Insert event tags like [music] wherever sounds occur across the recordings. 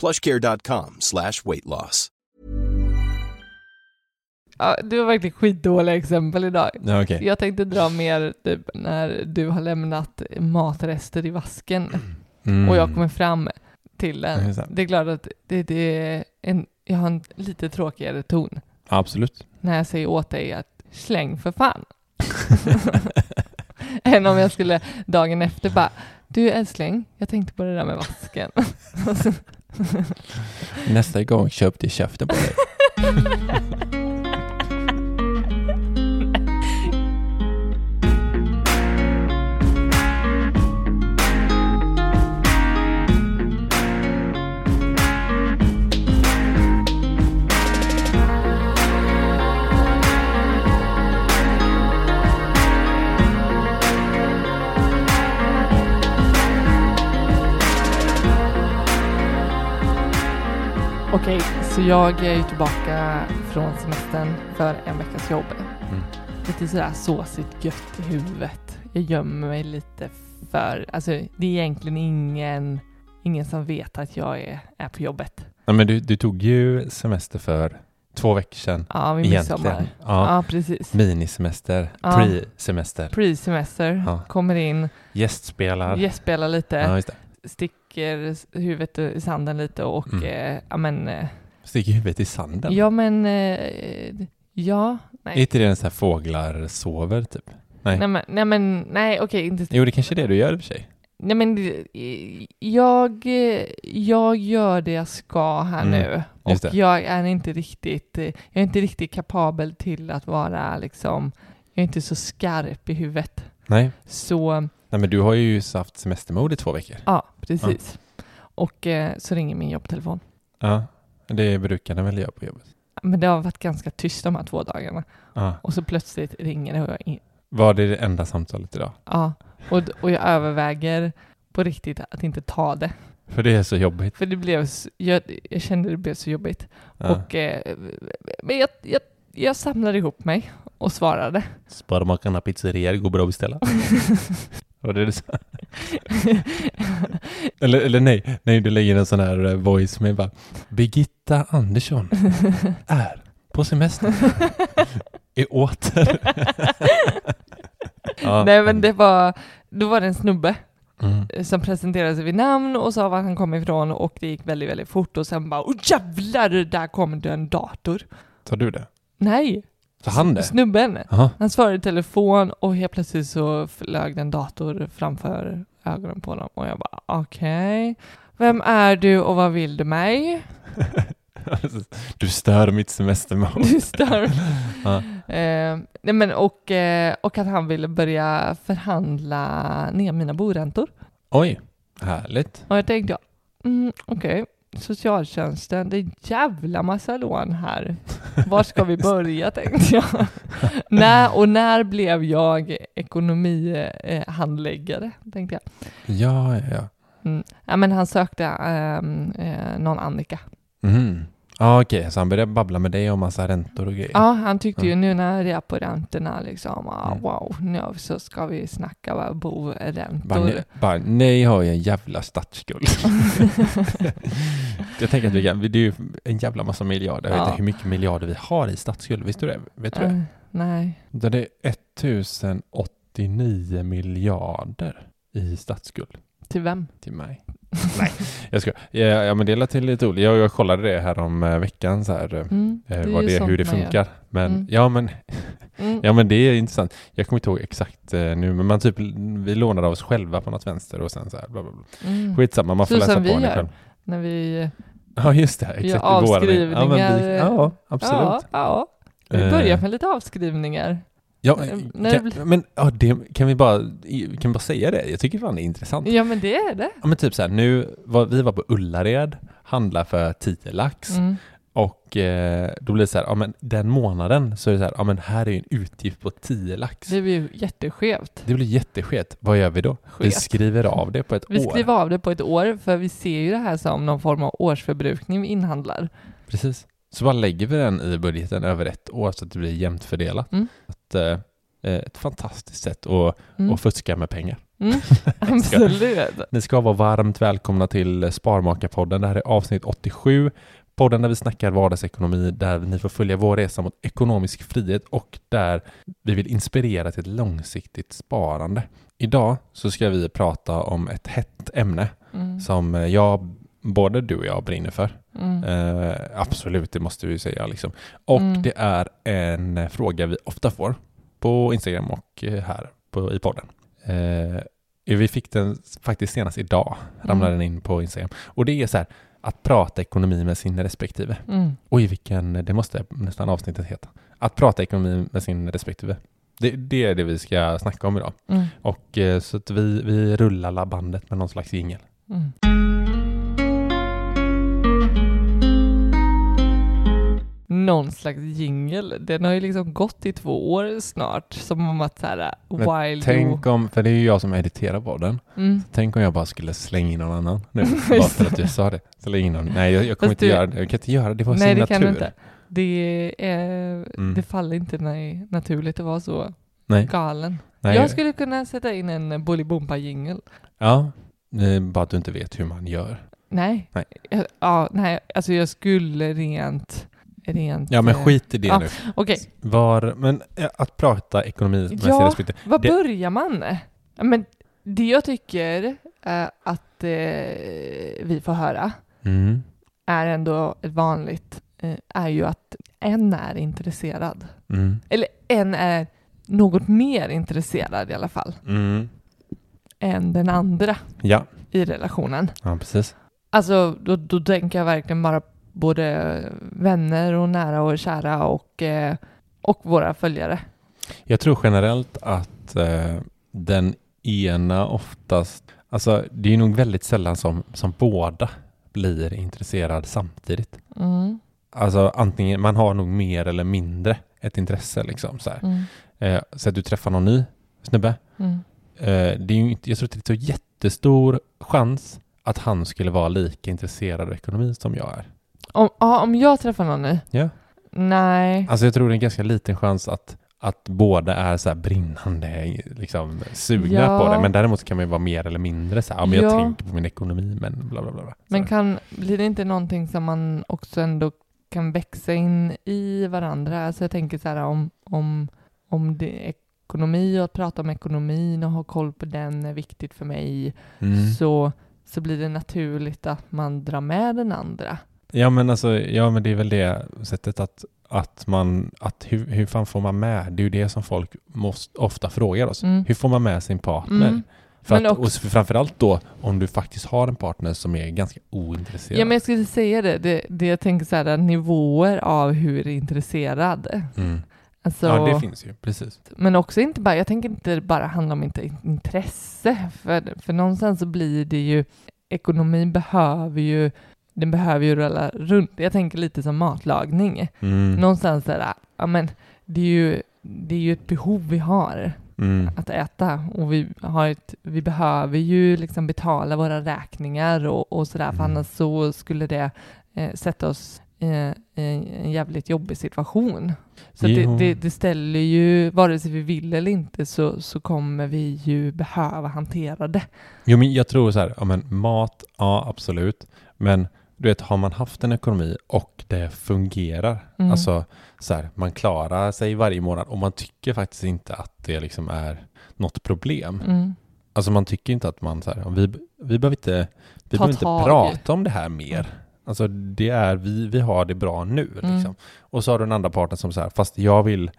plushcare.com slash weight loss. Ja, du har verkligen skitdåliga exempel idag. Ja, okej. Jag tänkte dra mer typ när du har lämnat matrester i vasken Mm. och jag kommer fram till den. Det är klart att det, det är en, jag har en lite tråkigare ton Absolut. när jag säger åt dig att släng för fan. [laughs] Än om jag skulle dagen efter bara, du älskling, jag tänkte på det där med vasken. [laughs] Nästa gång köpte jag käften på dig. Okej, så jag är ju tillbaka från semestern för en veckas jobb. Mm. Lite sådär såsigt gött i huvudet. Jag gömmer mig lite för, alltså det är egentligen ingen, ingen som vet att jag är, är på jobbet. Ja, men du, du tog ju semester för två veckor sedan. Ja, vid midsommar. Ja. Ja, precis. Minisemester, Ja. pre-semester, Pre-semester, Ja. kommer in, gästspelar. gästspelar lite, Ja, det. Sticker huvudet i sanden lite och, Mm. eh, ja men, eh, Sticker huvudet i sanden. ja men, eh, ja, Är nej. inte det en sån här fåglar sover typ? Nej. Nej men, nej, men, nej okej, inte Jo, det kanske är det du gör i och för sig. Nej men eh, jag, jag gör det jag ska här Mm, nu och jag är inte riktigt, eh, jag är inte riktigt kapabel till att vara liksom, jag är inte så skarp i huvudet. Nej. Så, Nej, men du har ju haft semestermode i två veckor. ja precis. Och eh, så ringer min jobbtelefon. Ja, det brukar den väl göra på jobbet. Men det har varit ganska tyst de här två dagarna. Ja. Och så plötsligt ringer det och jag, in, Var det det enda samtalet idag? ja. Och, och jag överväger på riktigt att inte ta det. För det är så jobbigt. För det blev, jag, jag kände det blev så jobbigt. Ja. Och, eh, men jag, jag, jag samlade ihop mig och svarade. Sparmakarna pizzerior går bra att beställa. [laughs] Var det du sa? [laughs] eller, eller nej, nej, du lägger en sån här eh, voice med bara Birgitta Andersson är på semester. [laughs] är åter. [laughs] ja. Nej men det var, då var det en snubbe Mm. som presenterade sig vid namn och sa var han kom ifrån och det gick väldigt, väldigt fort och sen bara oh jävlar, där kom det en dator. Sa du det? Nej, Sa han det? snubben. Jaha. Han svarade i telefon och helt plötsligt så flög det en dator framför ögonen på honom och jag bara okej. Vem är du och vad vill du mig? [laughs] Du stör mitt semestermål. Du stör. [laughs] Ja. Eh, nej men och, eh, och att han ville börja förhandla ner mina boräntor. Oj, härligt. Och jag tänkte, mm, okej, socialtjänsten, det är en jävla massa lån här. Var ska vi börja [laughs] tänkte jag. när, och när blev jag ekonomihandläggare, tänkte jag. Ja, ja, ja. Mm. Ja, men han sökte ehm, eh, någon Annika. Mm. Ja okej, så han började babbla med dig om massa räntor och grejer. Ja, han tyckte ju nu när det är på räntorna liksom, ah, Mm. wow, nu så ska vi snacka bara Bara, boräntor. ni, bara, nej har ju en jävla statsskuld. [laughs] jag tänker att vi kan, det är ju en jävla massa miljarder. Jag vet Ja. inte hur mycket miljarder vi har i statsskuld. Visste du det? Vet du det? Eh, nej. Det är 1089 miljarder i statsskuld Till vem? till mig. [laughs] Nej, jag ska. Ja, ja men det lät lite roligt. Jag, jag kollade det här om eh, veckan så här. eh, Mm, eh, är vad det, hur det funkar. Men Mm. ja, men Mm. ja, men det är intressant. Jag kommer inte ihåg exakt eh, nu, men man typ vi lånade av oss själva på något vänster och sen så här. Bla, bla, bla. Mm. Skitsamma, man får Så läsa som på vi det gör. själv. När vi... [laughs] Ja, just det. Exakt. gör avskrivningar. Ja, vi, ja absolut. Ja, ja. Vi börjar med lite avskrivningar. Ja, Eh, det kan, men ja, det, kan, vi bara, kan vi bara säga det? Jag tycker fan det är intressant. Ja, men det är det. Ja, men typ så här, nu var, vi var på Ullared, handlade för 10 lax Mm. och eh, då blir det så här, ja men den månaden så är det så här, ja men här är ju en utgift på 10 lax. Det blir ju jätteskevt. Det blir jätteskevt. Vad gör vi då? Vi Skevt. skriver av det på ett [laughs] Vi år. skriver av det på ett år, för vi ser ju det här som någon form av årsförbrukning vi inhandlar. Precis. Så bara lägger vi den i budgeten över ett år så att det blir jämnt fördelat. Mm. Att, eh, eh, ett fantastiskt sätt att, Mm. att fuska med pengar. Mm. [laughs] Absolut. Ni ska vara varmt välkomna till Sparmakarpodden. Det här är avsnitt 87. Podden där vi snackar vardagsekonomi, där ni får följa vår resa mot ekonomisk frihet och där vi vill inspirera till ett långsiktigt sparande. Idag så ska vi prata om ett hett ämne Mm. som jag, både du och jag brinner för. Mm. Eh, absolut, det måste vi säga. Liksom. Och Mm. det är en fråga vi ofta får på Instagram och eh, här på, i podden. Eh, vi fick den faktiskt senast idag, ramlade Mm. den in på Instagram. Och det är så här, att prata ekonomi med sin respektive. Mm. Oj, vilken, det måste nästan avsnittet heta. Att prata ekonomi med sin respektive. Det, det är det vi ska snacka om idag. Mm. Och eh, så att vi, vi rullar la bandet med någon slags jingel. Mm. Någon slags jingel. Den har ju liksom gått i två år snart. Som om att såhär, Men wild Tänk om, för det är ju jag som editerar podden. mm. Tänk om jag bara skulle slänga in någon annan nu, [laughs] bara för att du sa det. Släng in någon. Nej, jag, jag kommer Fast inte du- göra det. Jag kan inte göra det. Det var Nej, sin det kan natur. du inte. Det, är, Mm. det faller inte mig naturligt att vara så Nej. galen. Nej, jag skulle kunna sätta in en Bolibompa-jingel. Ja, bara att du inte vet hur man gör. Nej. Nej. Ja, nej, alltså jag skulle rent... rent Ja, men eh, skit i det ja. nu. Okej, Var, men eh, att prata ekonomi Ja. respektive. var Det- börjar man? Men det jag tycker eh, att vi får höra Mm. är ändå vanligt, är ju att en är intresserad. Mm. Eller en är något mer intresserad i alla fall Mm. än den andra Ja. i relationen. ja, precis. Alltså då, då tänker jag verkligen bara både vänner och nära och kära och, eh, och våra följare. Jag tror generellt att eh, den ena oftast, alltså det är nog väldigt sällan som, som båda blir intresserad samtidigt. Mm, Alltså antingen, man har nog mer eller mindre ett intresse liksom så mm, Eh, så att du träffar någon ny snubbe. mm. Eh, det är ju inte, jag tror att det är så jättestor chans att han skulle vara lika intresserad av ekonomi som jag är. Om, ja, om jag träffar någon ny? Ja. Nej. Alltså jag tror det är en ganska liten chans att, att båda är så brinnande liksom, sugna Ja. på det. Men däremot kan man ju vara mer eller mindre så här, ja, men jag Ja. tänker på min ekonomi men bla bla bla. Men kan, blir det inte någonting som man också ändå kan växa in i varandra? Alltså jag tänker så här om, om, om det ekonomi och att prata om ekonomin och ha koll på den är viktigt för mig mm. så, så blir det naturligt att man drar med den andra. Ja men alltså, ja men det är väl det sättet att, att man, att hur, hur fan får man med? Det är ju det som folk måste, ofta frågar oss. Mm. Hur får man med sin partner? Mm. För Men att, och för framförallt då om du faktiskt har en partner som är ganska ointresserad. Ja, men jag skulle säga det. Det, det jag tänker så här, nivåer av hur intresserad. mm. Alltså, Ja det finns ju, precis. Men också inte bara, jag tänker inte bara handla om inte intresse, för, för någonstans så blir det ju, ekonomin behöver ju, den behöver ju rulla runt. Jag tänker lite som matlagning. Mm. Någonstans där, ja men det är ju, det är ju ett behov vi har Mm. att äta och vi, har ett, vi behöver ju liksom betala våra räkningar och, och sådär, för Mm. annars så skulle det eh, sätta oss eh, en jävligt jobbig situation. Så det, det, det ställer ju, vare sig vi vill eller inte, så, så kommer vi ju behöva hantera det. Jo, men jag tror så här, ja men mat, ja absolut. Men du vet, har man haft en ekonomi och det fungerar, Mm. alltså så här, man klarar sig varje månad och man tycker faktiskt inte att det liksom är något problem. Mm. Alltså man tycker inte att man så här, ja, vi, vi behöver inte, vi Ta behöver inte tag prata om det här mer. Alltså det är, vi, vi har det bra nu Mm. liksom. Och så har du den andra parten som så här, fast jag vill,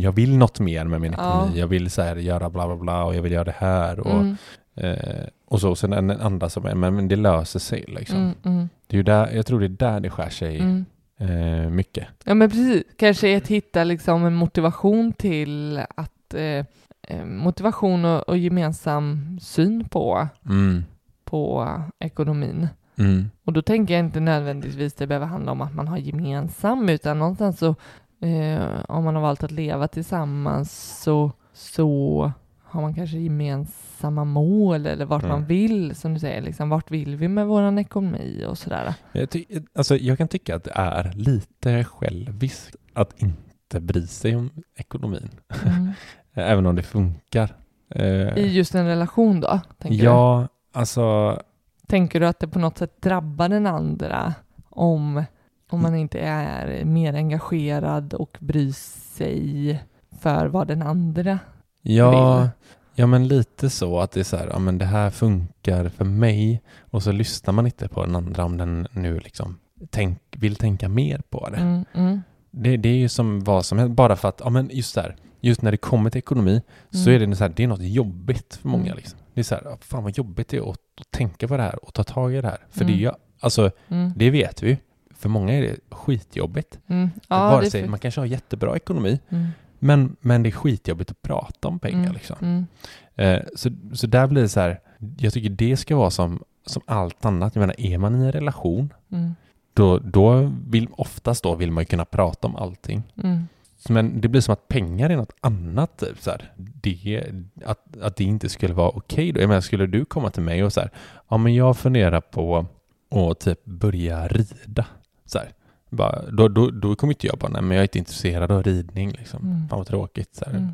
jag vill något mer med min Ja. ekonomi. Jag vill så här göra bla bla bla och jag vill göra det här och, Mm. eh, och så. Sen en andra som är, men, men det löser sig liksom. Mm. Det är ju där, jag tror det är där det skär sig Mm. eh, mycket. Ja men precis, kanske att hitta liksom en motivation till att eh, eh, motivation och, och gemensam syn på, Mm. på ekonomin. Mm. Och då tänker jag inte nödvändigtvis det behöver handla om att man har gemensam, utan någonstans så eh, om man har valt att leva tillsammans så, så har man kanske gemensamma mål eller vart Mm. man vill, som du säger, liksom, vart vill vi med våran ekonomi och sådär. Jag, ty, alltså, jag kan tycka att det är lite själviskt att inte bry sig om ekonomin. Mm. [laughs] Även om det funkar. Eh, I just en relation då? Tänker du? ja, alltså Tänker du att det på något sätt drabbar den andra om, om man inte är mer engagerad och bryr sig för vad den andra Ja, vill. Ja men lite så att det är så här, ja men det här funkar för mig och så lyssnar man inte på den andra om den nu liksom tänk, vill tänka mer på det. Mm, mm, det. Det är ju som vad som helst, bara för att, ja men just där, just när det kommer till ekonomi så Mm. är det så här, det är något jobbigt för många Mm. liksom. Det är så här, ja, fan vad jobbigt det är att, att tänka på det här och ta tag i det här. För det är Mm. ju, alltså mm, det vet vi ju. För många är det skitjobbigt. mm. Ja, Vare är sig, för- man kanske har jättebra ekonomi, men, men det är skitjobbigt att prata om pengar mm, liksom. mm, Eh, så, så där blir det så här, jag tycker det ska vara som, som allt annat. Jag menar, är man i en relation, mm, då, då vill, oftast då vill man ju kunna prata om allting. mm, Men det blir som att pengar är något annat. Typ, så här. Det, att, att det inte skulle vara okej då. Jag menar, skulle du komma till mig och så här, ja men jag funderar på att typ börja rida. Så här. Bara, då, då, då kommer inte jag bara, nej men jag är inte intresserad av ridning liksom. Mm. Fan vad tråkigt. Så. Mm.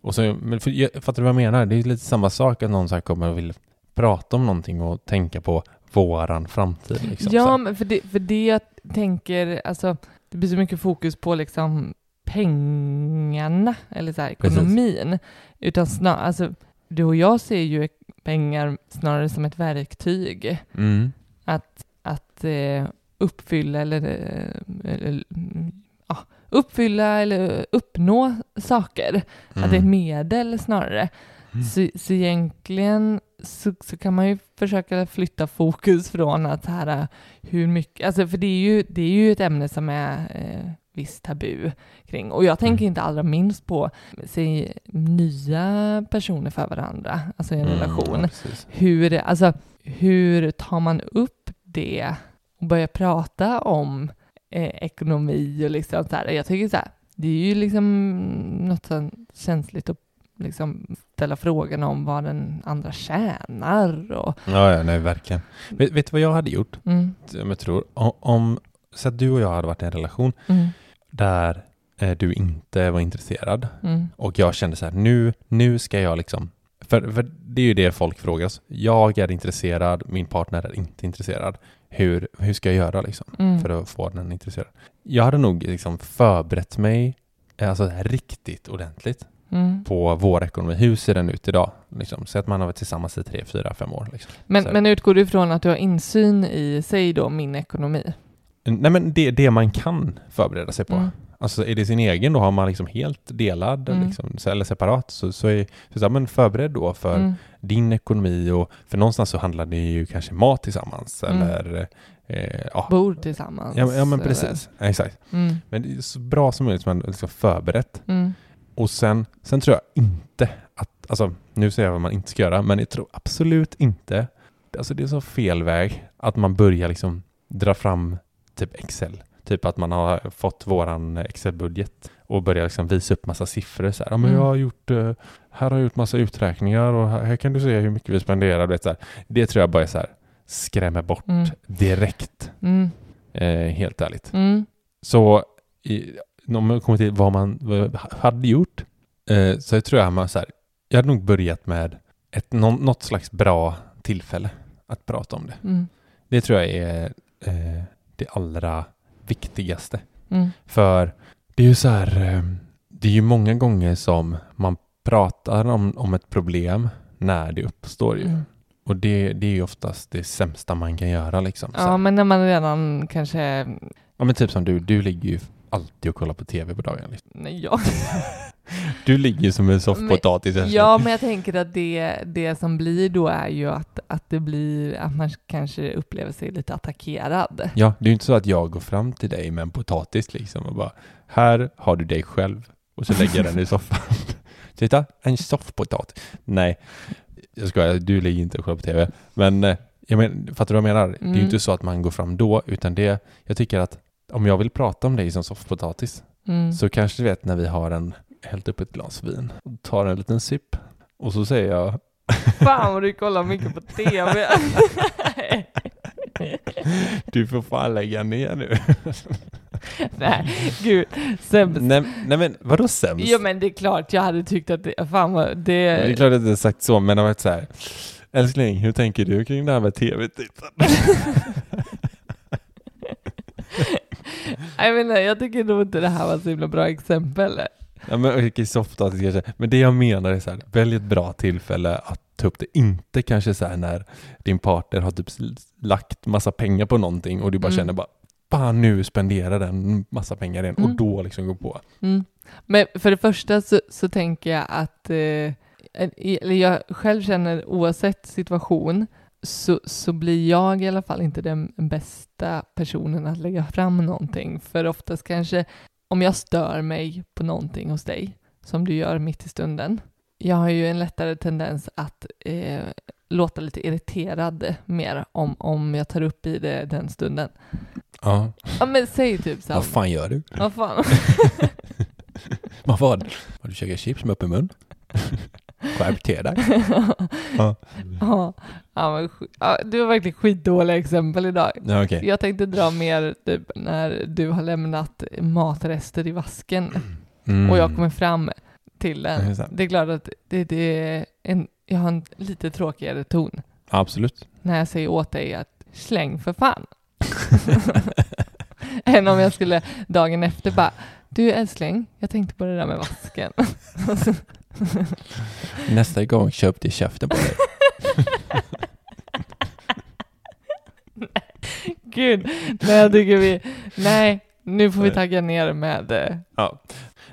Och, så, men för, jag, fattar du vad jag menar? Det är lite samma sak att någon så kommer och vill prata om någonting och tänka på våran framtid. Liksom, Ja, men för det, för det jag tänker, alltså det blir så mycket fokus på liksom pengarna eller så här, Precis. ekonomin. Utan snar, alltså, du och jag ser ju pengar snarare som ett verktyg. Mm. att, att eh, uppfylla eller, eh, eller mm, ja, uppfylla eller uppnå saker. Att det är ett medel snarare. Mm. Så, så egentligen så, så kan man ju försöka flytta fokus från att här, hur mycket, alltså för det är ju, det är ju ett ämne som är eh, visst tabu kring. Och jag tänker Mm. inte allra minst på se, nya personer för varandra, alltså i en Mm, relation ja, hur, alltså, hur tar man upp det och börjar prata om eh, ekonomi och liksom så här. Jag tycker så här, det är ju liksom något så känsligt att liksom ställa frågan om vad den andra tjänar och Ja, ja, nej, verkligen. Vet, vet du vad jag hade gjort? mm, jag tror, om, så att du och jag hade varit i en relation mm, där eh, du inte var intresserad mm, och jag kände så här, nu, nu ska jag liksom, för, för det är ju det folk frågar oss. Jag är intresserad, min partner är inte intresserad. Hur, hur ska jag göra liksom mm, för att få den intresserad? Jag hade nog liksom förberett mig eh, alltså riktigt ordentligt mm. på vår ekonomi. Hur ser den ut idag? Liksom, så att man har varit tillsammans i tre, fyra, fem år. Liksom. Men, Så men utgår du ifrån att du har insyn i, säg då, min ekonomi? Nej men det, det man kan förbereda sig på. Mm, Alltså är det sin egen då har man liksom helt delad Mm. liksom, eller separat så, så är så, så, men förbered då för mm, din ekonomi och för någonstans så handlar det ju kanske mat tillsammans Mm. eller eh, ja. Bor tillsammans? Ja, ja men eller- precis, exakt. Mm, Men det är så bra som möjligt som man liksom förberett. mm, Och sen, sen tror jag inte att, alltså nu säger jag vad man inte ska göra, men jag tror absolut inte, alltså det är så fel väg att man börjar liksom dra fram typ Excel. Typ att man har fått våran Excel-budget och börjar liksom visa upp massa siffror så här. Ja, men Mm. jag har gjort, eh, här har jag gjort massa uträkningar och här, kan du se hur mycket vi spenderar. Vet, så här. Det tror jag bara är så här, skrämmer bort Mm. direkt. mm. Eh, helt ärligt. Mm. Så i, om man kommer till vad man vad hade gjort eh, så tror jag man så här, jag hade nog börjat med ett, någon, något slags bra tillfälle att prata om det. Mm. Det tror jag är eh, det allra viktigaste. Mm. För det är ju så här, eh, det är ju många gånger som man pratar om, om ett problem när det uppstår ju. Mm. Och det, det är ju oftast det sämsta man kan göra liksom. Ja, men när man redan kanske... ja men typ som du, du ligger ju alltid och kollar på tv på dagarna. Liksom. Nej, ja. [laughs] Du ligger som en soffpotatis. ja, men jag tänker att det, det som blir då är ju att, att det blir att man kanske upplever sig lite attackerad. Ja, det är ju inte så att jag går fram till dig med en potatis liksom och bara här har du dig själv och så lägger jag den i soffan. [laughs] Titta, en soffpotatis. Nej, jag skojar, du ligger inte och kollar på tv. Men eh, jag men, fattar du vad jag menar? Det är ju Mm. inte så att man går fram då, utan det, jag tycker att om jag vill prata om dig som soffpotatis Mm. så kanske du vet när vi har en, hällt upp ett glas vin och tar en liten sipp och så säger jag Fan vad du kollar mycket på tv. [laughs] du får fan lägga ner nu. [laughs] Nej, gud. Sämst. nej, nej men vadå sämst? Ja men det är klart jag hade tyckt att det, fan vad, Men Det är det... klart att inte sagt så, men det har varit så här. Älskling, hur tänker du kring det här med tv-tittande? [laughs] [laughs] Jag menar, jag tycker nog inte det här var så himla bra exempel. ja men okej, softdator kanske. Men det jag menar är så här, välj ett bra tillfälle att ta upp det. Inte kanske så här när din partner har typ lagt massa pengar på någonting och du bara Mm. känner bara Fan nu spenderar den massa pengar igen och Mm. då liksom gå på. Mm. Men för det första så, så tänker jag att, eh, eller jag själv känner oavsett situation så, så blir jag i alla fall inte den bästa personen att lägga fram någonting. För oftast kanske om jag stör mig på någonting hos dig, som du gör mitt i stunden, jag har ju en lättare tendens att eh, låta lite irriterad mer om, om jag tar upp i det den stunden. Ja. Ja men säg typ så här, Vad fan gör du? vad fan? [laughs] Vad vad? Har du käkat chips med öppen mun? [laughs] Skärp till dig. Ja. [laughs] Ja, ja, men, du har verkligen skitdåliga exempel idag. Ja, okej. Jag tänkte dra mer typ när du har lämnat matrester i vasken Mm. och jag kommer fram till Ja, det är den. Det är klart att det, det är en, jag har en lite tråkigare ton Absolut. när jag säger åt dig att släng för fan. [laughs] Än om jag skulle dagen efter bara du älskling, jag tänkte på det där med vasken. [laughs] [laughs] Nästa gång köpte jag käften på dig. [laughs] Gud, nej jag tycker vi, nej, nu får vi Nej. tagga ner med eh, Ja.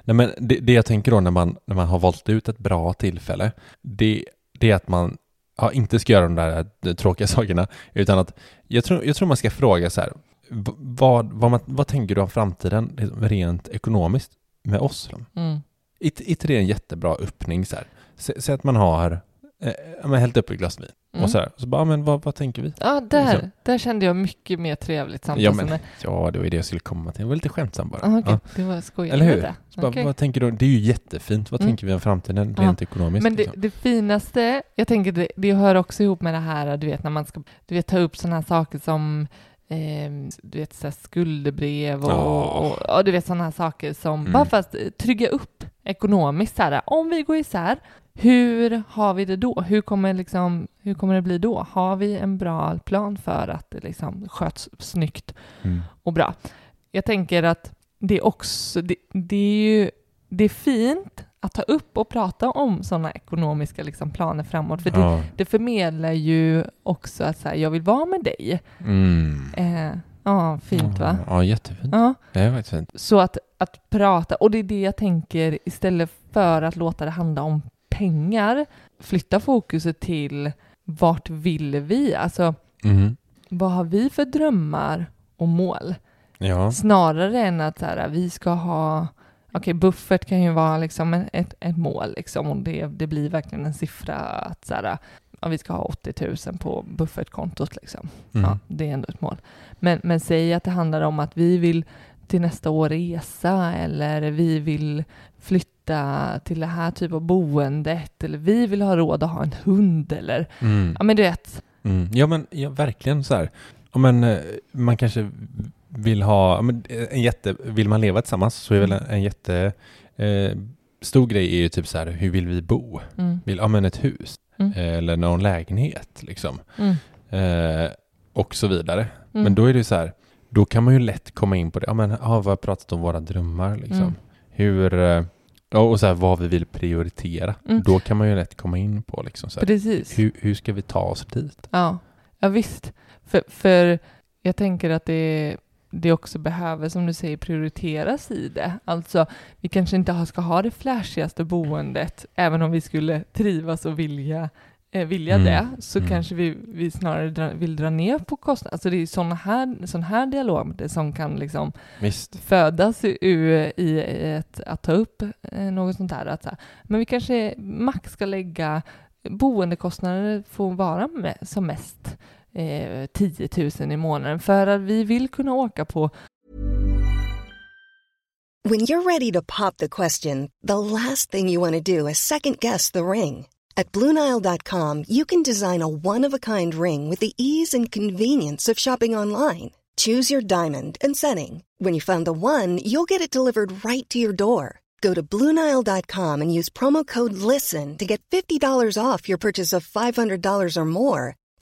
Nej, men det, det jag tänker då när man, när man har valt ut ett bra tillfälle, det, det är att man ja, inte ska göra de där eh, tråkiga [laughs] sakerna, utan att jag tror, jag tror man ska fråga så här, v- vad, vad, man, vad tänker du om framtiden liksom, rent ekonomiskt med oss? mm. Är inte det en jättebra öppning så här? Sä- Säg att man har eh, men hällt upp ett glas vin Mm. och så här, så bara, men vad, vad tänker vi? Ja, där, Liksom. där kände jag mycket mer trevligt samtal. Ja, men, när- ja, det var ju det jag skulle komma till. Jag var lite skämtsam bara. Ah, okej, Ja. det var skojigt. Eller hur? Bara, Okej. Vad tänker du? Det är ju jättefint. Vad Mm. tänker vi om framtiden rent ekonomiskt? Men det, liksom? det finaste, jag tänker det, det hör också ihop med det här, du vet när man ska du vet, ta upp sådana här saker som ehm, du vet så skuldebrev och, Ja. och, och du vet sådana här saker som, Mm. bara för att trygga upp ekonomiskt så här, om vi går isär, hur har vi det då? Hur kommer, liksom, hur kommer det bli då? Har vi en bra plan för att det liksom sköts snyggt Mm. och bra. Jag tänker att det är också, det, det är ju, det är fint att ta upp och prata om sådana ekonomiska liksom planer framåt, för det, Ja. det förmedlar ju också att så här, jag vill vara med dig. Mm. Eh, ja, fint va? Ja, jättefint. Ja, Det är faktiskt fint. så att, att prata, och det är det jag tänker, istället för att låta det handla om pengar, flytta fokuset till vart vill vi? Alltså, Mm. vad har vi för drömmar och mål? Ja. Snarare än att så här, vi ska ha, okej buffert kan ju vara liksom ett, ett mål liksom och det, det blir verkligen en siffra att så här, ja, vi ska ha 80 000 på buffertkontot liksom. Mm. Ja, det är ändå ett mål. Men, men säg att det handlar om att vi vill till nästa år resa eller vi vill flytta till det här typ av boendet eller vi vill ha råd att ha en hund eller Mm. ja men du vet. Mm. Ja, men ja, verkligen så här. Ja, men, eh, man kanske vill ha, men en jätte, vill man leva tillsammans så är väl en, en jätte eh, stor grej är ju typ så här, hur vill vi bo? Mm. Vill, ja men ett hus Mm. eller någon lägenhet liksom. Mm. Eh, och så vidare. Mm. Men då är det så här, då kan man ju lätt komma in på det, ja men ja, vi har pratat om våra drömmar liksom. Mm. Hur, eh, och så här vad vi vill prioritera. Mm. Då kan man ju lätt komma in på liksom så här, Precis. hur, hur ska vi ta oss dit? Ja, ja visst. För, för jag tänker att det, det också behöver, som du säger, prioriteras i det. Alltså, vi kanske inte ska ha det flashigaste boendet, även om vi skulle trivas och vilja, eh, vilja Mm, det, så mm. kanske vi, vi snarare dra, vill dra ner på kostnader. Alltså det är sådana här, sån här dialog som kan liksom Visst. födas ur i ett, att ta upp eh, något sånt här. Att men vi kanske max ska lägga boendekostnader får vara med, som mest eh, 10 000 i månaden för att vi vill kunna åka på When you're ready to pop the question, the last thing you want to do is second guess the ring. At Bluenile.com, you can design a one of a kind ring with the ease and convenience of shopping online. Choose your diamond and setting. When you find the one, you'll get it delivered right to your door. Go to Bluenile.com and use promo code LISTEN to get $50 off your purchase of $500 or more.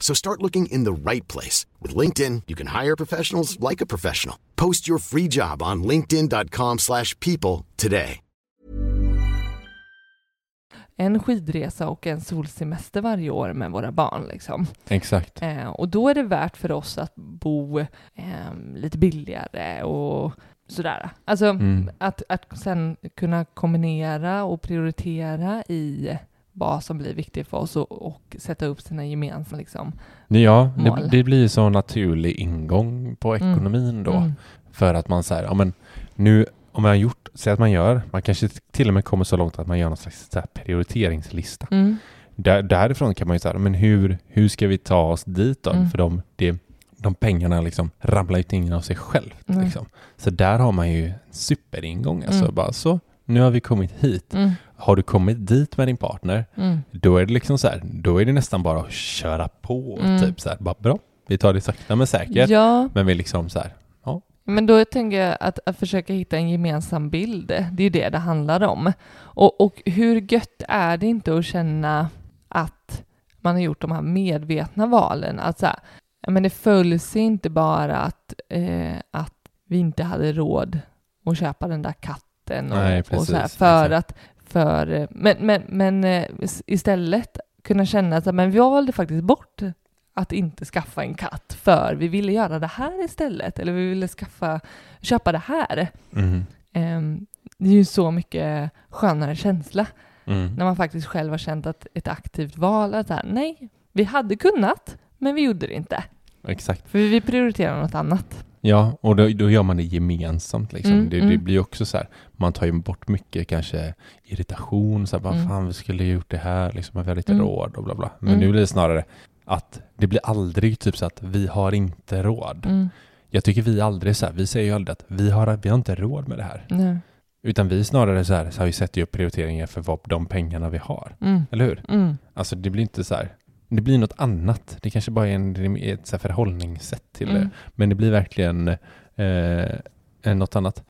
So start looking in the right place. With LinkedIn, you can hire professionals like a professional. Post your free job on linkedin.com/people slash people today. en skidresa och en solsemester varje år med våra barn. Liksom. Exakt. Eh, och då är det värt för oss att bo eh, lite billigare och sådär. Alltså Mm. att, att sen kunna kombinera och prioritera i vad som blir viktigt för oss och, och sätta upp sina gemensamma liksom. Ja, Mål. det, det blir ju så en naturlig ingång på Mm. ekonomin då. Mm. För att man säger, ja men nu om man har gjort, säg att man gör, man kanske till och med kommer så långt att man gör någon slags prioriteringslista. Mm. Där, därifrån kan man ju säga, men hur, hur ska vi ta oss dit då? Mm. För de, det, de pengarna liksom ramlar ju inte in av sig självt. Liksom. Så där har man ju superingång. Alltså Mm. bara så, nu har vi kommit hit. Mm. Har du kommit dit med din partner, Mm. då är det liksom så här, då är det nästan bara att köra på. Mm. Typ så här, bara bra, vi tar det sakta men säkert. Ja, Men vi liksom så här, men då tänker jag att, att försöka hitta en gemensam bild, det är ju det det handlar om. Och, och hur gött är det inte att känna att man har gjort de här medvetna valen? Att så här, ja, men det följs inte bara att, eh, att vi inte hade råd att köpa den där katten och, Nej, och så här, precis, för exakt. att för, men, men, men eh, is- istället kunna känna att men vi valde faktiskt bort att inte skaffa en katt för vi ville göra det här istället eller vi ville skaffa, köpa det här. mm, Ehm, det är ju så mycket skönare känsla mm. när man faktiskt själv har känt att ett aktivt val att här, nej, vi hade kunnat men vi gjorde det inte. exakt. För vi prioriterar något annat. Ja, och då, då gör man det gemensamt. Liksom. Mm, det, det mm. blir ju också så här, man tar ju bort mycket kanske irritation, så här, Mm. fan vi skulle ju gjort det här, liksom, vi har lite Mm. råd och bla bla. Men Mm. nu blir det snarare att det blir aldrig typ så att vi har inte råd. Mm. Jag tycker vi aldrig så här, vi säger ju aldrig att vi har, vi har inte råd med det här. Nej. Utan vi snarare så här, så har vi sätter ju upp prioriteringar för vad, de pengarna vi har. Mm. Eller hur? Alltså det blir inte så här, det blir något annat. Det kanske bara är en, ett så förhållningssätt till det. Mm. Men det blir verkligen eh, eh, något annat.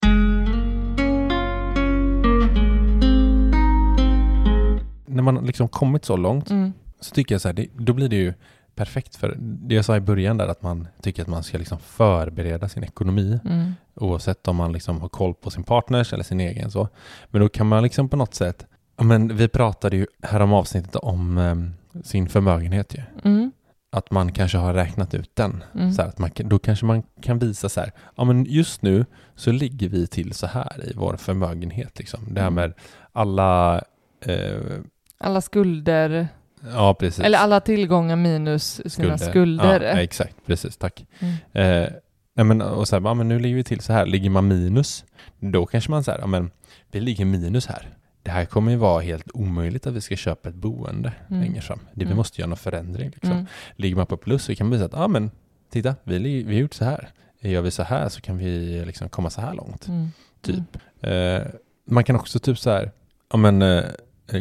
När man liksom kommit så långt Mm. så tycker jag så här, det, då blir det ju perfekt för det jag sa i början där att man tycker att man ska liksom förbereda sin ekonomi Mm. oavsett om man liksom har koll på sin partners eller sin egen så. Men då kan man liksom på något sätt, men vi pratade ju här om avsnittet om em, sin förmögenhet ju. Mm. Att man kanske har räknat ut den. Mm. Så här, att man, då kanske man kan visa så här, ja men just nu så ligger vi till så här i vår förmögenhet liksom. Det här Mm. med alla, eh, Alla skulder, ja precis. eller alla tillgångar minus sina skulder. Ja, exakt, precis, tack. Mm. Eh, Nej men och så här, ja, men nu ligger vi till så här, ligger man minus, då kanske man säger, ja men vi ligger minus här. Det här kommer ju vara helt omöjligt att vi ska köpa ett boende Mm. längre fram. Det, Vi Mm. måste göra någon förändring. Liksom. Mm. Ligger man på plus så kan man visa att, ja men titta, vi, vi har gjort så här. Gör vi så här så kan vi liksom komma så här långt. Mm. Typ. Eh, man kan också typ så här, ja men eh,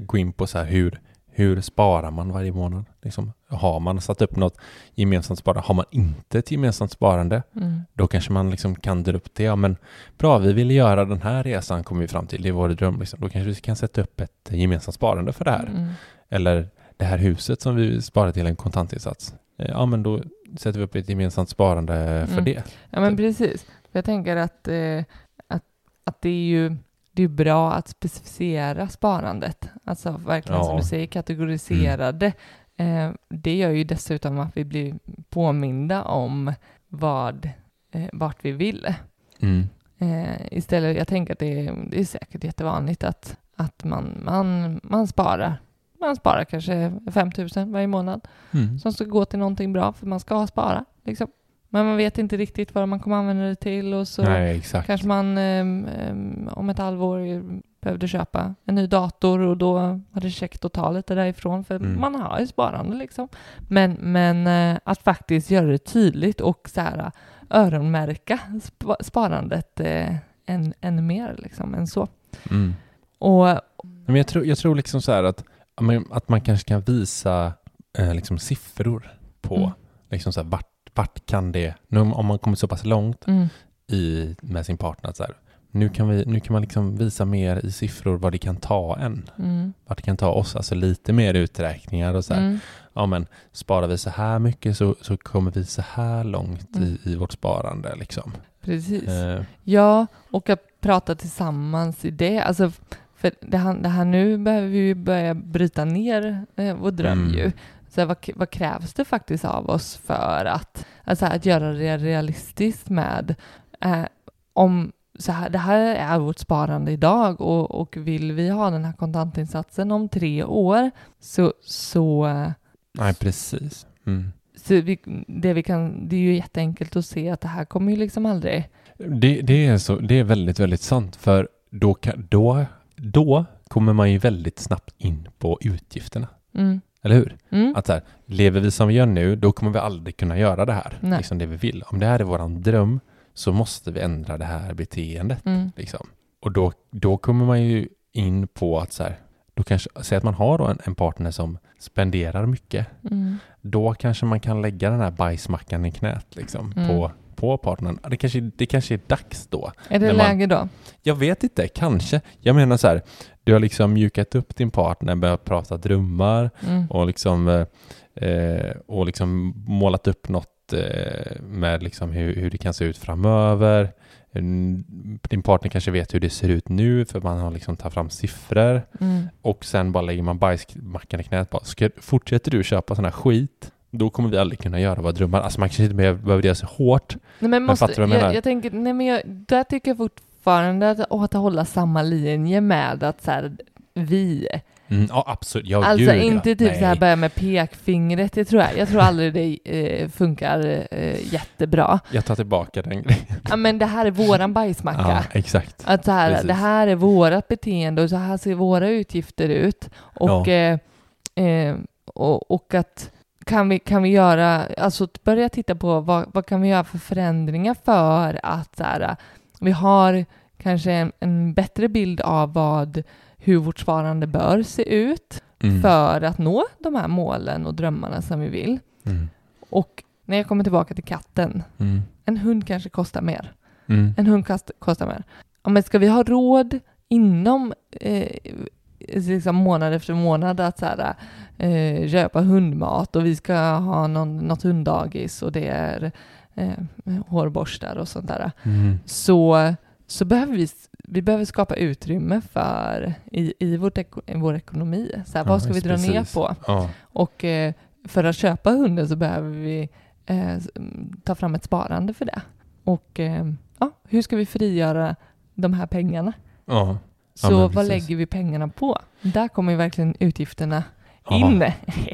gå in på så här hur, hur sparar man varje månad? Liksom, har man satt upp något gemensamt sparande? Har man inte ett gemensamt sparande? Mm. Då kanske man liksom kan dra upp det. Ja men bra, vi vill göra den här resan kommer vi fram till. Det är vår dröm. Liksom. Då kanske vi kan sätta upp ett gemensamt sparande för det här. Mm. Eller det här huset som vi sparar till en kontantinsats. Eh, Ja men då sätter vi upp ett gemensamt sparande för Mm. det. Ja men precis. För jag tänker att, eh, att, att det är ju det är bra att specificera sparandet. Alltså verkligen som Ja. du säger kategorisera det. Eh, det gör ju dessutom att vi blir påminda om vad, eh, vart vi vill. Mm. Eh, istället, jag tänker att det är, det är säkert jättevanligt att, att man, man, man sparar. Man sparar kanske 5 000 varje månad Mm. som ska gå till någonting bra för man ska spara. Liksom. Men man vet inte riktigt vad man kommer använda det till och så Nej kanske man ehm, ehm, om ett halvår behövde köpa en ny dator och då var det käckt att ta lite därifrån för Mm. man har ju sparande liksom. Men, men eh, att faktiskt göra det tydligt och så här öronmärka sp- sparandet eh, än, än mer liksom än så. Mm. Och Men jag tror, jag tror liksom så här att, att man kanske kan visa eh, liksom siffror på Mm. liksom så här, vart, vart kan det, nu om om man kommer så pass långt mm, i, med sin partner, att så här, nu, kan vi, nu kan man liksom visa mer i siffror vad det kan ta en. mm, Vart det kan ta oss, alltså lite mer uträkningar och så här. mm, Ja men sparar vi så här mycket så, så kommer vi så här långt Mm. i, i vårt sparande liksom. precis. Eh, Ja, och att prata tillsammans i det. Alltså, för det här, det här nu behöver vi ju börja bryta ner eh, vår dröm Mm. ju. Så här, vad, vad krävs det faktiskt av oss för att, alltså, att göra det realistiskt med eh, om så här, det här är vårt sparande idag och, och vill vi ha den här kontantinsatsen om tre år så, så nej precis. Mm. så vi, det, vi kan, det är ju jätteenkelt att se att det här kommer ju liksom aldrig... Det, det, är så, det är väldigt, väldigt sant. För då, kan, då, då kommer man ju väldigt snabbt in på utgifterna. Mm, Eller hur? mm, Att så här, lever vi som vi gör nu, då kommer vi aldrig kunna göra det här. Nej. Liksom det vi vill. Om det här är våran dröm så måste vi ändra det här beteendet. mm, Liksom. Och då, då kommer man ju in på att så här, då kanske, säg att man har en, en partner som spenderar mycket. mm, Då kanske man kan lägga den här bajsmackan i knät liksom, Mm. på, på partnern. Det kanske, det kanske är dags då. Är det När man- läge då? Jag vet inte, kanske. Jag menar så här, du har liksom mjukat upp din partner, börjat prata drömmar Mm. och liksom, eh, eh, och liksom målat upp något med liksom hur, hur det kan se ut framöver. Din partner kanske vet hur det ser ut nu för man har liksom tagit fram siffror Mm. och sen bara lägger man bajsmackan i knät bara. Ska, fortsätter du köpa sån här skit då kommer vi aldrig kunna göra våra drömmar. Alltså man kanske inte behöver, göra så hårt. Nej, men måste, fattar du vad jag menar? jag, jag tänker, nej men jag, där tycker jag fortfarande att, att hålla samma linje med att så här, vi, Mm, ja absolut, ja alltså gud, inte ja. typ så här börja med pekfingret, det tror jag, jag tror aldrig det eh, funkar eh, jättebra. Jag tar tillbaka den grejen. Ja men det här är våran bajsmacka. Ja, exakt. Att så här, Precis. det här är vårat beteende och så här ser våra utgifter ut. Och, eh, eh, och, och att kan vi, kan vi göra, alltså börja titta på vad, vad kan vi göra för förändringar för att så här, vi har kanske en, en bättre bild av vad, hur vårt sparande bör se ut Mm. för att nå de här målen och drömmarna som vi vill. Mm. Och när jag kommer tillbaka till katten, Mm. en hund kanske kostar mer. Mm. En hund kost, kostar mer. Ja, men ska vi ha råd inom eh, liksom månad efter månad att så här, eh, köpa hundmat och vi ska ha någon, något hunddagis och det är eh, hårborstar och sånt där. Mm. Så, så behöver vi, vi behöver skapa utrymme för i, i, vårt, eko- i vår ekonomi. Så här, Ja, vad ska vi dra ner precis. på? Ja. Och eh, för att köpa hunden så behöver vi eh, s- m, ta fram ett sparande för det. Och eh, ja, hur ska vi frigöra de här pengarna? Ja. Så vad lägger vi pengarna på? Där kommer ju verkligen utgifterna in.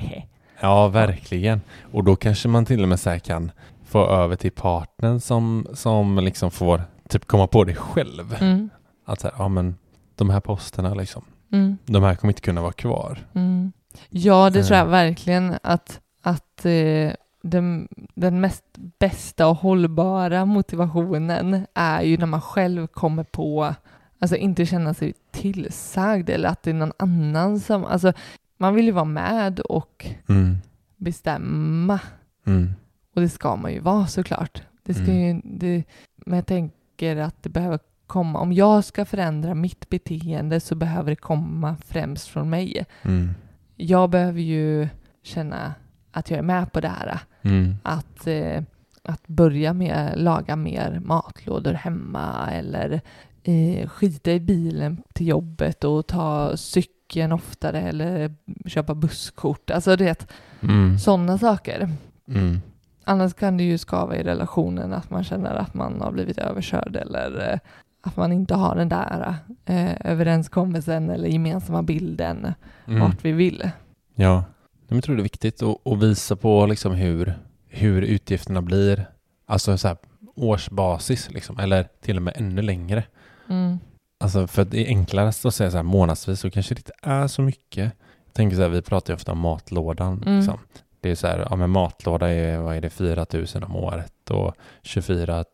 [laughs] ja, verkligen. Och då kanske man till och med så kan få över till partnern som, som liksom får typ komma på det själv. Mm. Att så här, ja men de här posterna liksom, Mm. de här kommer inte kunna vara kvar. Mm. Ja, det tror jag Eh. verkligen att, att eh, den, den mest bästa och hållbara motivationen är ju när man själv kommer på, alltså inte känna sig tillsagd eller att det är någon annan som, alltså man vill ju vara med och Mm. bestämma Mm. och det ska man ju vara såklart. Det ska Mm. ju, det, men jag tänker att det behöver komma, om jag ska förändra mitt beteende så behöver det komma främst från mig. Mm. Jag behöver ju känna att jag är med på det här. Mm. Att, eh, att börja med laga mer matlådor hemma eller eh, skita i bilen till jobbet och ta cykeln oftare eller köpa busskort. Alltså det Mm. sådana saker. Mm. Annars kan det ju skava i relationen att man känner att man har blivit överkörd eller eh, att man inte har den där eh, överenskommelsen eller gemensamma bilden Mm. vart vi vill. Ja, jag tror det är viktigt att, att visa på liksom hur, hur utgifterna blir, alltså så här årsbasis liksom, eller till och med ännu längre. Mm. Alltså för det är enklare att säga så här månadsvis så kanske det inte är så mycket. Jag tänker så här, vi pratar ju ofta om matlådan. Mm. Liksom. Det är så här, ja men matlåda är, vad är det, 4 000 om året och 24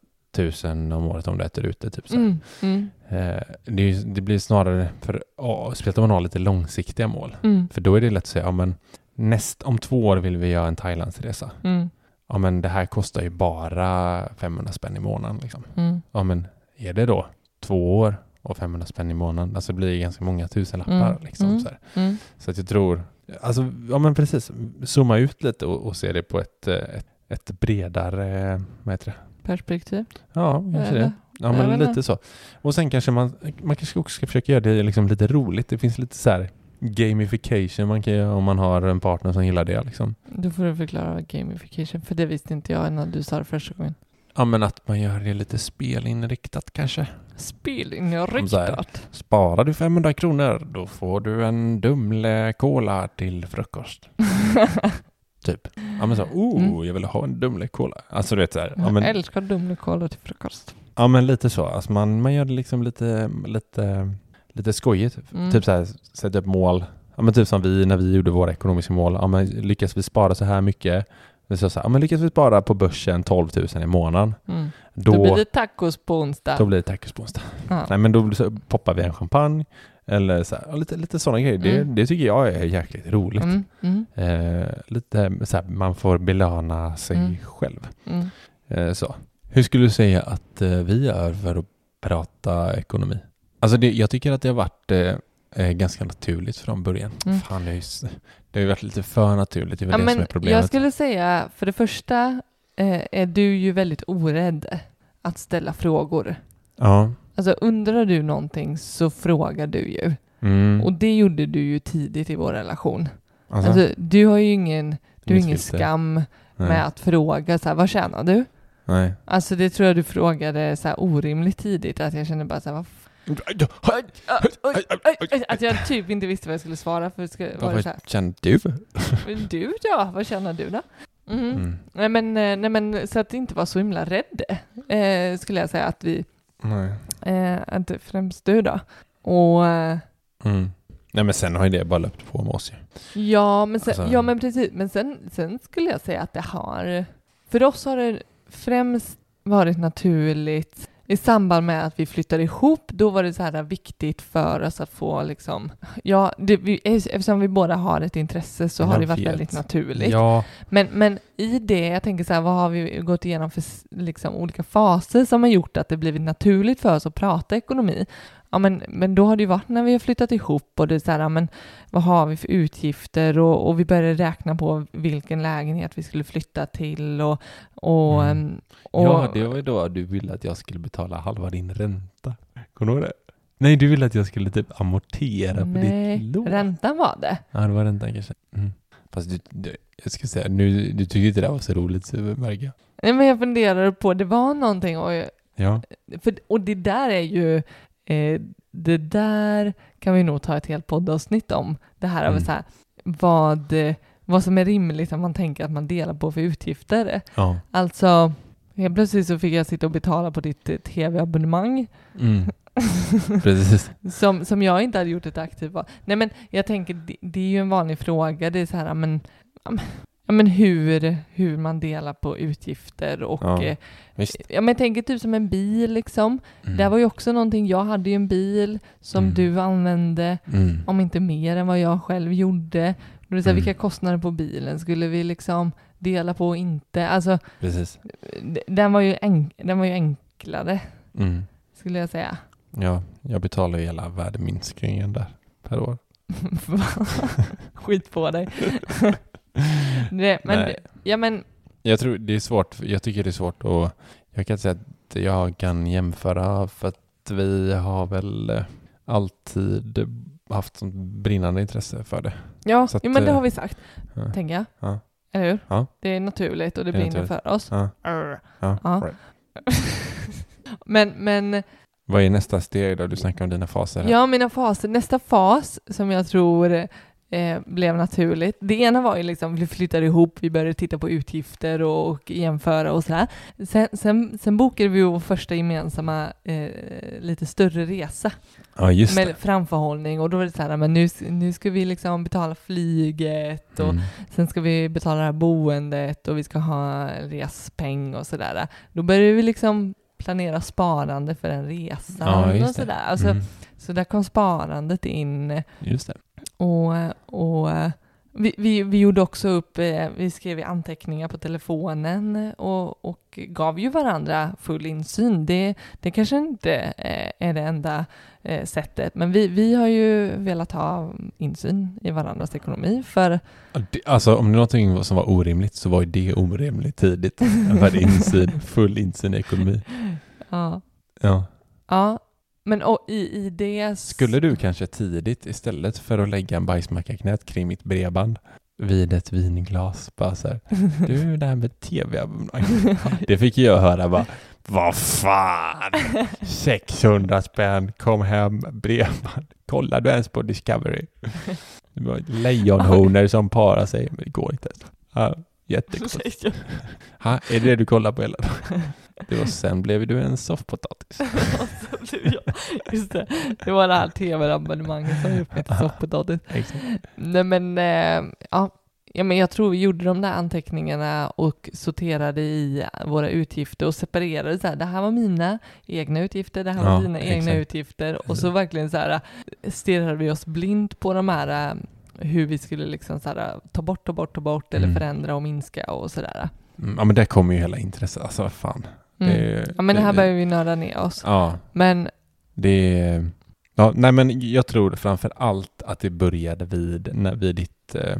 000 om året om du äter ute. Typ så här. Mm. Mm. Eh, det, är, det blir snarare, för, ja, speciellt om man har lite långsiktiga mål. Mm. För då är det lätt att säga, ja men näst, om två år vill vi göra en Thailandsresa. Mm. Ja men det här kostar ju bara 500 spänn i månaden. Liksom. Mm. Ja men är det då två år och 500 spänn i månaden? Alltså det blir ganska många tusenlappar. Mm. Liksom, Mm. så. Mm. så att jag tror, alltså ja men precis, zooma ut lite och, och se det på ett, eh, ett, ett bredare, eh, vad heter det? Perspektiv. Ja, kanske Eller? det. Ja, men lite så. Och sen kanske man, man kanske också ska försöka göra det liksom lite roligt. Det finns lite så här gamification man kan göra om man har en partner som gillar det. Liksom. Då får du förklara gamification, för det visste inte jag innan du sa det första gången. Ja, men att man gör det lite spelinriktat kanske. Så här. Spelinriktat. Sparar du 500 kronor, då får du en Dumle Cola till frukost. [laughs] Typ. Ja, men så, oh, Mm. jag vill ha en Dumle Cola. Alltså du vet så här. Ja, Jag men, älskar Dumlekola till frukost. ja, men lite så. Alltså man, man gör det liksom lite, lite, lite skojigt. Mm. Typ så här, sätta upp mål. Ja, men typ som vi när vi gjorde våra ekonomiska mål. Ja, men lyckas vi spara så här mycket? Vi sa så här, men lyckas vi spara på börsen 12 000 i månaden? Mm. Då, Då blir det tacos på onsdag. då blir det tacos på onsdag. ja. Nej, men då så poppar vi en champagne. Eller så här, lite, lite sådana grejer. Det, Mm. det tycker jag är jäkligt roligt. Mm. Mm. Eh, lite så här, man får belöna sig Mm. själv. Mm. Eh, så. Hur skulle du säga att eh, vi gör för att prata ekonomi? Alltså det, jag tycker att det har varit eh, eh, ganska naturligt från början. Mm. Fan, det, är det har ju varit lite för naturligt. Det är väl Ja, det som är problemet. jag skulle säga, för det första eh, är du ju väldigt orädd att ställa frågor. Ja. Alltså undrar du någonting så frågar du ju. Mm. Och det gjorde du ju tidigt i vår relation. alltså, Alltså, du har ju ingen, du har ingen skam nej. med att fråga så här, vad tjänar du? nej. Alltså det tror jag du frågade så här orimligt tidigt, att jag kände bara så här, vad att jag typ inte visste vad jag skulle svara för ska, var det Vad så här, känner du? "Men du då, vad känner du då? Mhm. Mm. Nej, men, eh, nej men så att inte vara så himla rädd eh, skulle jag säga att vi, Nej. eh, att främst du då. Och eh, Mm. Nej men sen har ju det bara löpt på med oss ju. Ja, men, sen, Alltså- ja, men precis. Men sen, sen skulle jag säga att det har... För oss har det främst varit naturligt i samband med att vi flyttade ihop. Då var det så här viktigt för oss att få liksom... Ja, det, vi, eftersom vi båda har ett intresse så har Jag det varit vet. väldigt naturligt. Ja, Men, men i det, jag tänker så här, vad har vi gått igenom för liksom, olika faser som har gjort att det blivit naturligt för oss att prata ekonomi? Ja, men, men då har det ju varit när vi har flyttat ihop och det är så här, ja, men vad har vi för utgifter och, och vi började räkna på vilken lägenhet vi skulle flytta till och, och, Mm. mm. och ja, det var ju då du ville att jag skulle betala halva din ränta. Kommer du ihåg det? Nej, du ville att jag skulle typ amortera på nej, ditt lån. räntan var det. Ja, det var räntan kanske. Mm. Fast du, du, jag ska säga, nu, du tyckte inte det var så roligt, så märker jag. Nej, men jag funderar på, det var någonting och jag, Ja. För, och det där är ju, eh, det där kan vi nog ta ett helt poddavsnitt om. Det här av Mm. så här, vad, vad som är rimligt att man tänker att man delar på för utgifter. Ja. Alltså, helt plötsligt så fick jag sitta och betala på ditt eh, tv-abonnemang Mm. [laughs] Precis. som, som jag inte hade gjort ett aktivt val. Nej men jag tänker, det, det är ju en vanlig fråga, det är så här, men, ja, men- hur, hur man delar på utgifter och Ja, eh, ja, men jag tänker typ som en bil liksom. Mm. Det var ju också någonting, jag hade ju en bil som Mm. du använde, Mm. om inte mer än vad jag själv gjorde. Då är det så här, Mm. Vilka kostnader på bilen skulle vi liksom dela på och inte? Alltså, Precis. den var ju, enk- den var ju enklare, Mm. skulle jag säga. Ja, jag betalar ju hela värdeminskningen där per år. [laughs] Skit på dig. [laughs] Nej, men, Nej. ja, men Jag tror det är svårt, jag tycker det är svårt och jag kan säga att jag kan jämföra för att vi har väl eh, alltid haft sånt brinnande intresse för det. Ja, att, jo, men det eh, har vi sagt, Ja. tänker jag. Ja. Eller hur? Ja. Det är naturligt och det Det brinner naturligt. för oss. Ja. Ja. Ja. [laughs] men, men Vad är nästa steg då? Du snackar om dina faser här. ja, mina faser. Nästa fas som jag tror eh, blev naturligt. Det ena var ju liksom, vi flyttade ihop, vi började titta på utgifter och, och jämföra och sådär. Sen, sen, sen bokade vi vår första gemensamma eh, lite större resa. Ja, just med det. framförhållning och då var det så här, men nu, nu ska vi liksom betala flyget och Mm. sen ska vi betala det här boendet och vi ska ha respeng och sådär. Då började vi liksom planera sparande för en resa Ja, och sådär. Alltså, Mm. Så där kom sparandet in Just det. Och, och vi, vi, vi gjorde också upp, eh, vi skrev anteckningar på telefonen och, och gav ju varandra full insyn. Det, det kanske inte eh, är det enda eh, sättet, men vi, vi har ju velat ha insyn i varandras ekonomi för Alltså om det är någonting som var orimligt så var ju det orimligt tidigt. Hade insyn, full insyn i ekonomi. [laughs] ja, Ja. ja men och i, i det... Skulle du kanske tidigt istället för att lägga en bajsmacka knät kring mitt bredband vid ett vinglas bara så här, du det här med tv-abonnemang. [laughs] Det fick jag höra bara, vad fan, 600 spänn, kom hem, bredband, kollar du ens på Discovery? Det var lejonhonor som parar sig, men det går inte. Ja, jättekonstigt. Ha, är det det du kollar på hela dagen? Det var, sen blev du en soffpotatis. [laughs] [laughs] Just det, det var det här tv-abonnemanget som gjorde mig till soffpotatis. Nej men, eh, ja. ja, men jag tror vi gjorde de där anteckningarna och sorterade i våra utgifter och separerade så här, det här var mina egna utgifter, det här var Ja, dina egna exakt. utgifter och så verkligen så här stirrade vi oss blint på de här eh, hur vi skulle liksom så här, ta bort, ta bort, ta bort eller Mm. förändra och minska och sådär. Mm, Ja men där kommer ju hela intresset, alltså fan. Mm. Ja men det här börjar vi nörda ner oss. Ja, Men det är... Ja, nej men jag tror framför allt att det började vid, när, vid ditt, eh,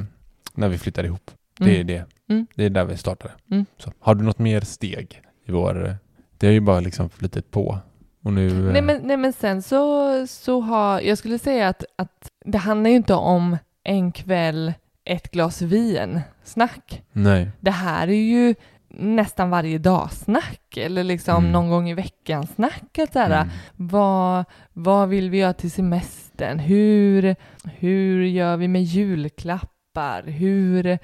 när vi flyttade ihop. Det är mm, det. Mm. Det är där vi startade. Mm. Så, har du något mer steg i vår... Det har ju bara liksom flyttat på. Och nu... eh, Nej men, nej men sen så, så har, jag skulle säga att, att det handlar ju inte om en kväll, ett glas vin, snack. Nej. Det här är ju nästan varje dag snack, eller liksom Mm. någon gång i veckan snack. Att så här, Mm. vad, vad vill vi göra till semestern? Hur, hur gör vi med julklappar? Hur,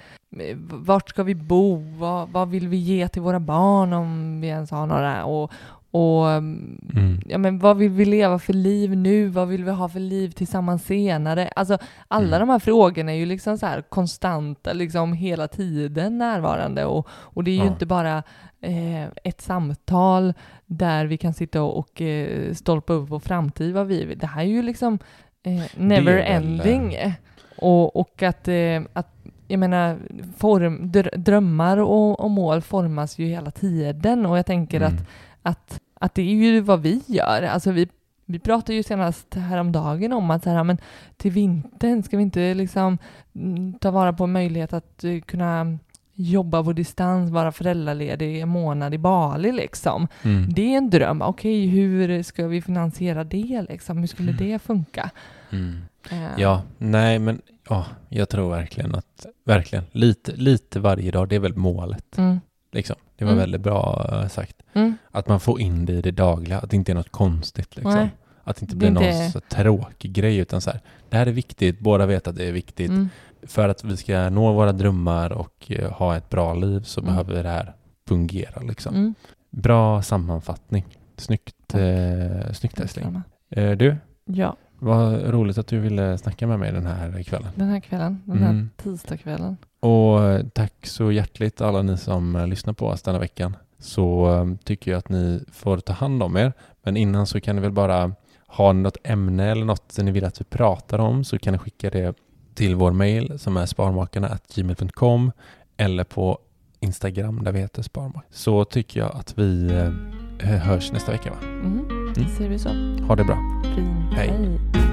vart ska vi bo? Vad, vad vill vi ge till våra barn om vi ens har några? Och, och Mm. ja, men vad vill vi leva för liv nu? Vad vill vi ha för liv tillsammans senare? Alltså alla Mm. de här frågorna är ju liksom så här konstanta, liksom hela tiden närvarande och, och det är ju Ja. inte bara eh, ett samtal där vi kan sitta och, och eh, stolpa upp vår framtid, vad vi vill. Det här är ju liksom eh, never ending. Och, och att, eh, att jag menar, form, dr- drömmar och, och mål formas ju hela tiden och jag tänker Mm. att att, att det är ju vad vi gör. Alltså vi, vi pratade ju senast häromdagen om att så här, men till vintern ska vi inte liksom mm, ta vara på en möjlighet att eh, kunna jobba på distans, vara föräldraledig en månad i Bali liksom. Mm. Det är en dröm. Okej, hur ska vi finansiera det liksom? Hur skulle det funka? Mm. Eh, Ja, nej men ja, jag tror verkligen att, verkligen, lite, lite varje dag, det är väl målet. Liksom. Det var Mm. väldigt bra eh, sagt. mm, Att man får in det i det dagliga, att det inte är något konstigt liksom. Nej. Att det inte Det blir är någon inte- så tråkig grej utan så här, det här är viktigt, båda vet att det är viktigt. mm, för att vi ska nå våra drömmar och eh, ha ett bra liv så Mm. behöver det här fungera. Liksom. Mm. Bra sammanfattning. Snyggt, eh, snyggt. Eh, du, Ja, vad roligt att du ville snacka med mig den här kvällen. den här kvällen, den här Mm. tisdagskvällen. Och eh, tack så hjärtligt alla ni som eh, lyssnar på oss denna veckan. Så eh, tycker jag att ni får ta hand om er. Men innan så kan ni väl bara ha något ämne eller något ni vill att vi pratar om så kan ni skicka det till vår mail som är sparmakarna.gmail.com eller på Instagram där vi heter Sparmak. Så tycker jag att vi hörs nästa vecka va? Mm. Mm. Ser vi så. Ha det bra. Fint. Hej. Hej.